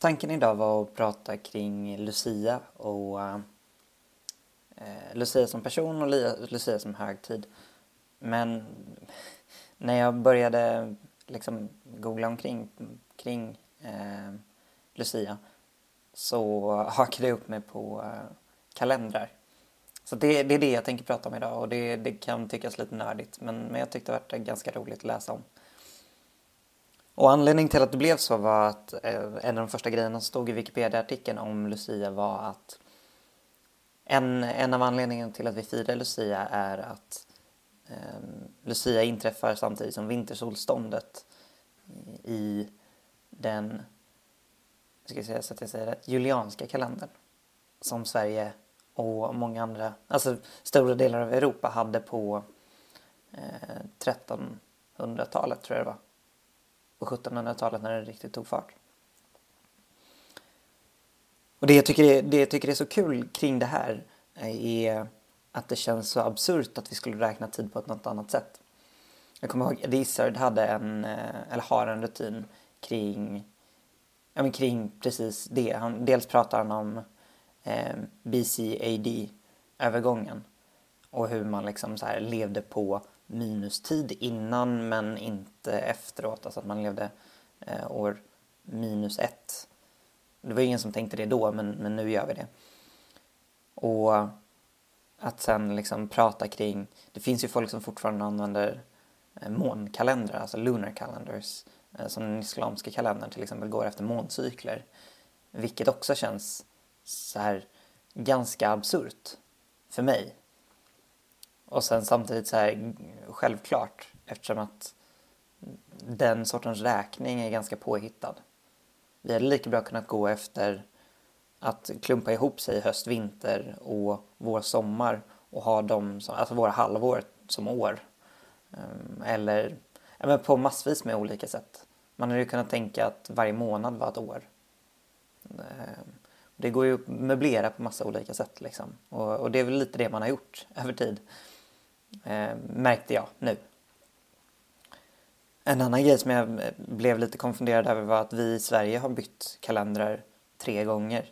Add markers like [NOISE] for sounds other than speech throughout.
Tanken idag var att prata kring Lucia och eh, Lucia som person och Lucia som högtid. Men när jag började liksom googla omkring kring eh, Lucia så [LAUGHS] hakade jag upp mig på eh, kalendrar. Så det, det, är det jag tänker prata om idag och det, det kan tyckas lite nördigt men, men jag tyckte det var ganska roligt att läsa om. Och anledningen till att det blev så var att eh, en av de första grejerna som stod i Wikipedia-artikeln om Lucia var att en, en av anledningarna till att vi firar Lucia är att eh, Lucia inträffar samtidigt som vintersolståndet i den, ska jag säga så att jag säger rätt, julianska kalendern som Sverige och många andra, alltså stora delar av Europa hade på eh, 1300-talet tror jag det var på 1700-talet när det riktigt tog fart. Och det jag, tycker är, det jag tycker är så kul kring det här eh, är att det känns så absurt att vi skulle räkna tid på ett något annat sätt. Jag kommer ihåg att Izzard hade en, eh, eller har en rutin kring, ja men kring precis det. Han, dels pratar han om eh, BCAD-övergången och hur man liksom så här levde på minustid innan men inte efteråt. Alltså att man levde eh, år minus ett. Det var ingen som tänkte det då men, men nu gör vi det. Och att sen liksom prata kring, det finns ju folk som fortfarande använder eh, månkalendrar, alltså lunar calendars, eh, som den islamska kalendern till exempel går efter måncykler. Vilket också känns så här ganska absurt för mig. Och sen samtidigt så här självklart eftersom att den sortens räkning är ganska påhittad. Vi hade lika bra kunnat gå efter att klumpa ihop sig höst, vinter och vår, sommar och ha dem som, alltså våra halvår som år. Ehm, eller ja, på massvis med olika sätt. Man hade ju kunnat tänka att varje månad var ett år. Ehm, det går ju att möblera på massa olika sätt liksom. och, och det är väl lite det man har gjort [LAUGHS] över tid eh, märkte jag nu. En annan grej som jag eh, blev lite konfunderad över var att vi i Sverige har bytt kalendrar tre gånger.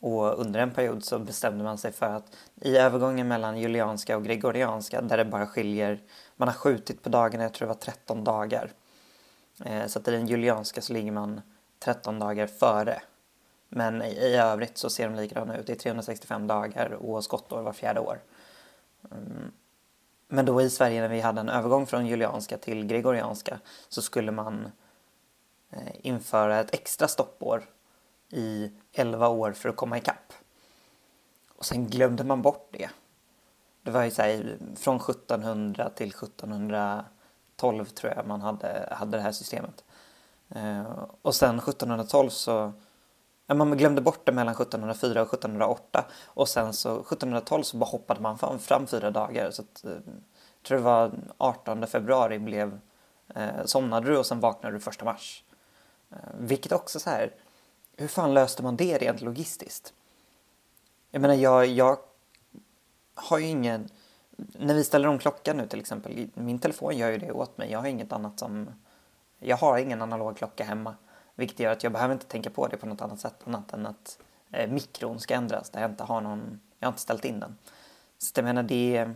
Och under en period så bestämde man sig för att i övergången mellan julianska och gregorianska där det bara skiljer, man har skjutit på dagarna, jag tror det var 13 dagar. Eh, så att i den julianska så ligger man 13 dagar före. Men i, i övrigt så ser de likadana ut. Det är 365 dagar och skottår var fjärde år. Mm. Men då i Sverige när vi hade en övergång från julianska till gregorianska så skulle man eh, införa ett extra stoppår i 11 år för att komma ikapp. Och sen glömde man bort det. Det var ju så här, från 1700 till 1712 tror jag man hade, hade det här systemet. Eh, och sen 1712 så Ja, man glömde bort det mellan 1704 och 1708 och sen så 1712 så bara hoppade man fram, fram fyra dagar. Så att, eh, jag tror det var 18 februari blev, eh, somnade du och sen vaknade du första mars. Eh, vilket också så här, hur fan löste man det rent logistiskt? Jag menar, jag, jag har ju ingen, när vi ställer om klockan nu till exempel, min telefon gör ju det åt mig. Jag har inget annat som, jag har ingen analog klocka hemma. Vilket gör att jag behöver inte tänka på det på något annat sätt annat än att eh, mikron ska ändras där jag inte har någon, jag har inte ställt in den. Så jag menar det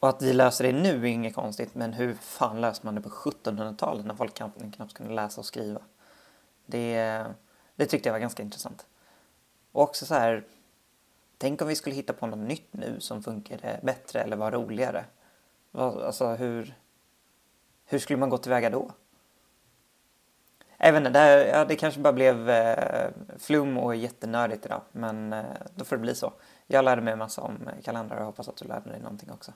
och att vi löser det nu är inget konstigt men hur fan löser man det på 1700-talet när folk knappt, knappt kunde läsa och skriva? Det, det tyckte jag var ganska intressant. Och också så här, tänk om vi skulle hitta på något nytt nu som funkade bättre eller var roligare. Alltså hur, hur skulle man gå tillväga då? Jag vet inte, det, ja, det kanske bara blev eh, flum och jättenördigt idag. Men eh, då får det bli så. Jag lärde mig en massa om kalendrar och hoppas att du lärde dig någonting också.